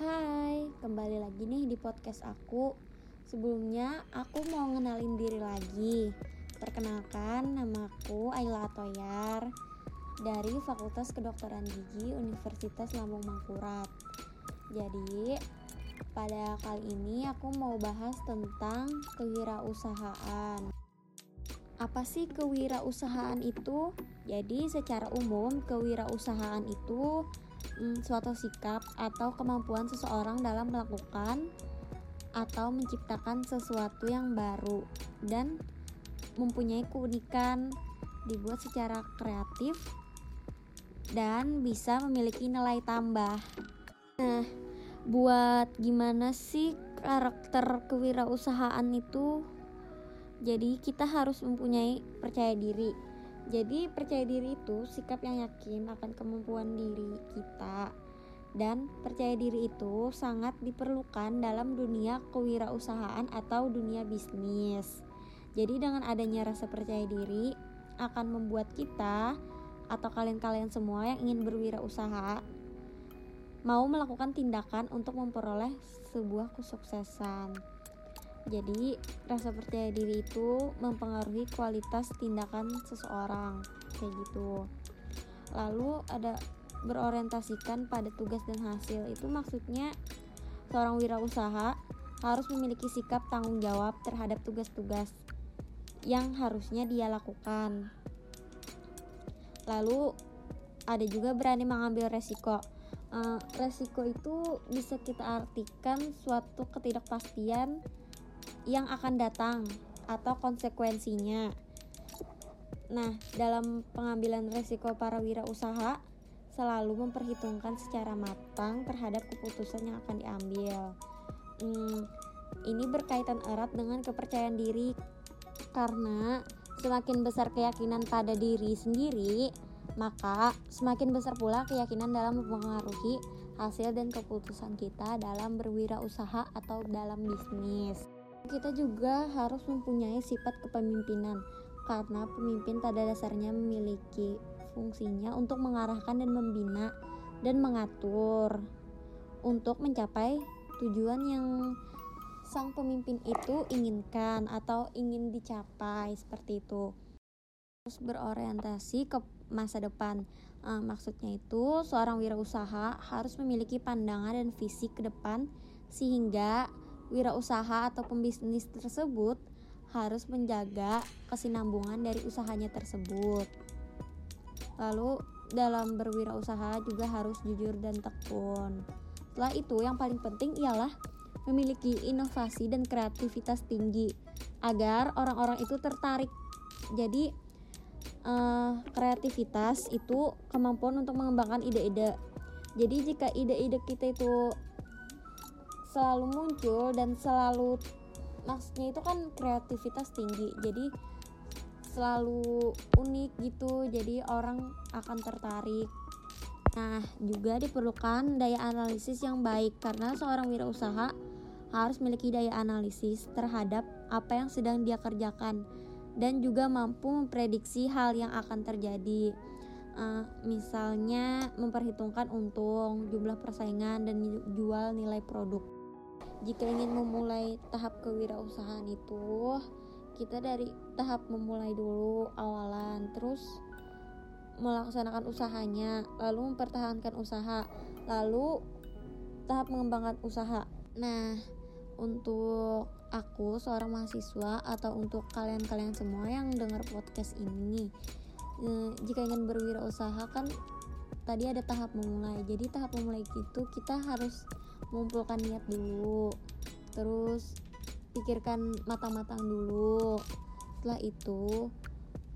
Hai, kembali lagi nih di podcast aku. Sebelumnya aku mau ngenalin diri lagi. Perkenalkan, namaku Ayla Atoyar dari Fakultas Kedokteran Gigi Universitas Lambung Mangkurat. Jadi, pada kali ini aku mau bahas tentang kewirausahaan. Apa sih kewirausahaan itu? Jadi, secara umum, kewirausahaan itu hmm, suatu sikap atau kemampuan seseorang dalam melakukan atau menciptakan sesuatu yang baru dan mempunyai keunikan, dibuat secara kreatif dan bisa memiliki nilai tambah. Nah, buat gimana sih karakter kewirausahaan itu? Jadi kita harus mempunyai percaya diri. Jadi percaya diri itu sikap yang yakin akan kemampuan diri kita dan percaya diri itu sangat diperlukan dalam dunia kewirausahaan atau dunia bisnis. Jadi dengan adanya rasa percaya diri akan membuat kita atau kalian-kalian semua yang ingin berwirausaha mau melakukan tindakan untuk memperoleh sebuah kesuksesan. Jadi, rasa percaya diri itu mempengaruhi kualitas tindakan seseorang, kayak gitu. Lalu ada berorientasikan pada tugas dan hasil. Itu maksudnya seorang wirausaha harus memiliki sikap tanggung jawab terhadap tugas-tugas yang harusnya dia lakukan. Lalu ada juga berani mengambil resiko. Uh, resiko itu bisa kita artikan suatu ketidakpastian yang akan datang atau konsekuensinya. Nah, dalam pengambilan resiko para wirausaha selalu memperhitungkan secara matang terhadap keputusan yang akan diambil. Hmm, ini berkaitan erat dengan kepercayaan diri karena semakin besar keyakinan pada diri sendiri, maka semakin besar pula keyakinan dalam mempengaruhi hasil dan keputusan kita dalam berwirausaha atau dalam bisnis. Kita juga harus mempunyai sifat kepemimpinan karena pemimpin pada dasarnya memiliki fungsinya untuk mengarahkan dan membina dan mengatur untuk mencapai tujuan yang sang pemimpin itu inginkan atau ingin dicapai seperti itu. Terus berorientasi ke masa depan. Uh, maksudnya itu seorang wirausaha harus memiliki pandangan dan visi ke depan sehingga wirausaha atau pembisnis tersebut harus menjaga kesinambungan dari usahanya tersebut. Lalu dalam berwirausaha juga harus jujur dan tekun. Setelah itu yang paling penting ialah memiliki inovasi dan kreativitas tinggi agar orang-orang itu tertarik. Jadi uh, kreativitas itu kemampuan untuk mengembangkan ide-ide. Jadi jika ide-ide kita itu selalu muncul dan selalu maksudnya itu kan kreativitas tinggi jadi selalu unik gitu jadi orang akan tertarik. Nah juga diperlukan daya analisis yang baik karena seorang wirausaha harus memiliki daya analisis terhadap apa yang sedang dia kerjakan dan juga mampu memprediksi hal yang akan terjadi. Uh, misalnya memperhitungkan untung, jumlah persaingan, dan jual nilai produk jika ingin memulai tahap kewirausahaan itu kita dari tahap memulai dulu awalan terus melaksanakan usahanya lalu mempertahankan usaha lalu tahap mengembangkan usaha. Nah untuk aku seorang mahasiswa atau untuk kalian-kalian semua yang dengar podcast ini eh, jika ingin berwirausaha kan tadi ada tahap memulai. Jadi tahap memulai itu kita harus mengumpulkan niat dulu terus pikirkan matang-matang dulu. Setelah itu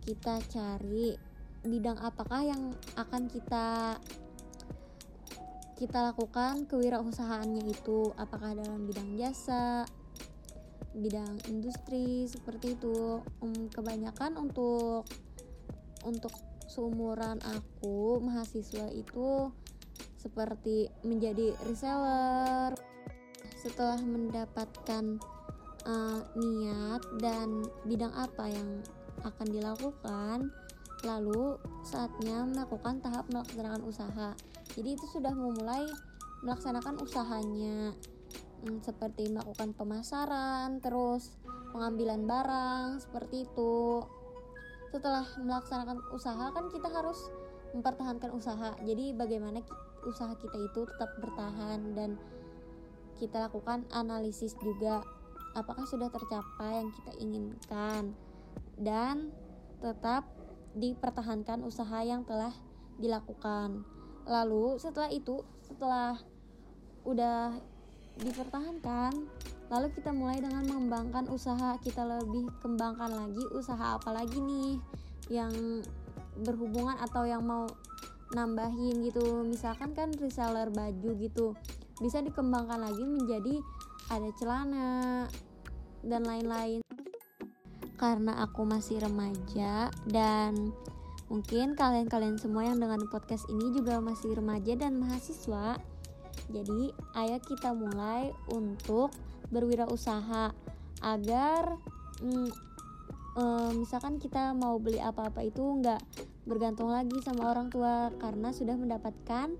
kita cari bidang apakah yang akan kita kita lakukan kewirausahaannya itu. Apakah dalam bidang jasa bidang industri seperti itu. Um, kebanyakan untuk untuk seumuran aku mahasiswa itu seperti menjadi reseller setelah mendapatkan uh, niat dan bidang apa yang akan dilakukan lalu saatnya melakukan tahap melaksanakan usaha. Jadi itu sudah memulai melaksanakan usahanya. Hmm, seperti melakukan pemasaran terus pengambilan barang seperti itu. Setelah melaksanakan usaha kan kita harus mempertahankan usaha. Jadi bagaimana usaha kita itu tetap bertahan dan kita lakukan analisis juga apakah sudah tercapai yang kita inginkan dan tetap dipertahankan usaha yang telah dilakukan. Lalu setelah itu, setelah udah dipertahankan, lalu kita mulai dengan mengembangkan usaha. Kita lebih kembangkan lagi usaha apa lagi nih yang berhubungan atau yang mau nambahin gitu. Misalkan kan reseller baju gitu. Bisa dikembangkan lagi menjadi ada celana dan lain-lain karena aku masih remaja dan mungkin kalian-kalian semua yang dengan podcast ini juga masih remaja dan mahasiswa jadi ayo kita mulai untuk berwirausaha agar mm, um, misalkan kita mau beli apa-apa itu nggak bergantung lagi sama orang tua karena sudah mendapatkan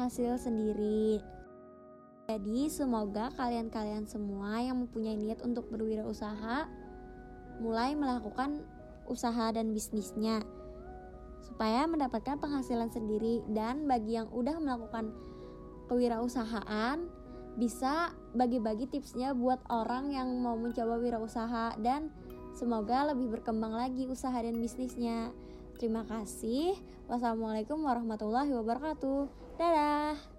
hasil sendiri. Jadi semoga kalian-kalian semua yang mempunyai niat untuk berwirausaha mulai melakukan usaha dan bisnisnya supaya mendapatkan penghasilan sendiri dan bagi yang udah melakukan kewirausahaan bisa bagi-bagi tipsnya buat orang yang mau mencoba wirausaha dan semoga lebih berkembang lagi usaha dan bisnisnya. Terima kasih. Wassalamualaikum warahmatullahi wabarakatuh. Dadah.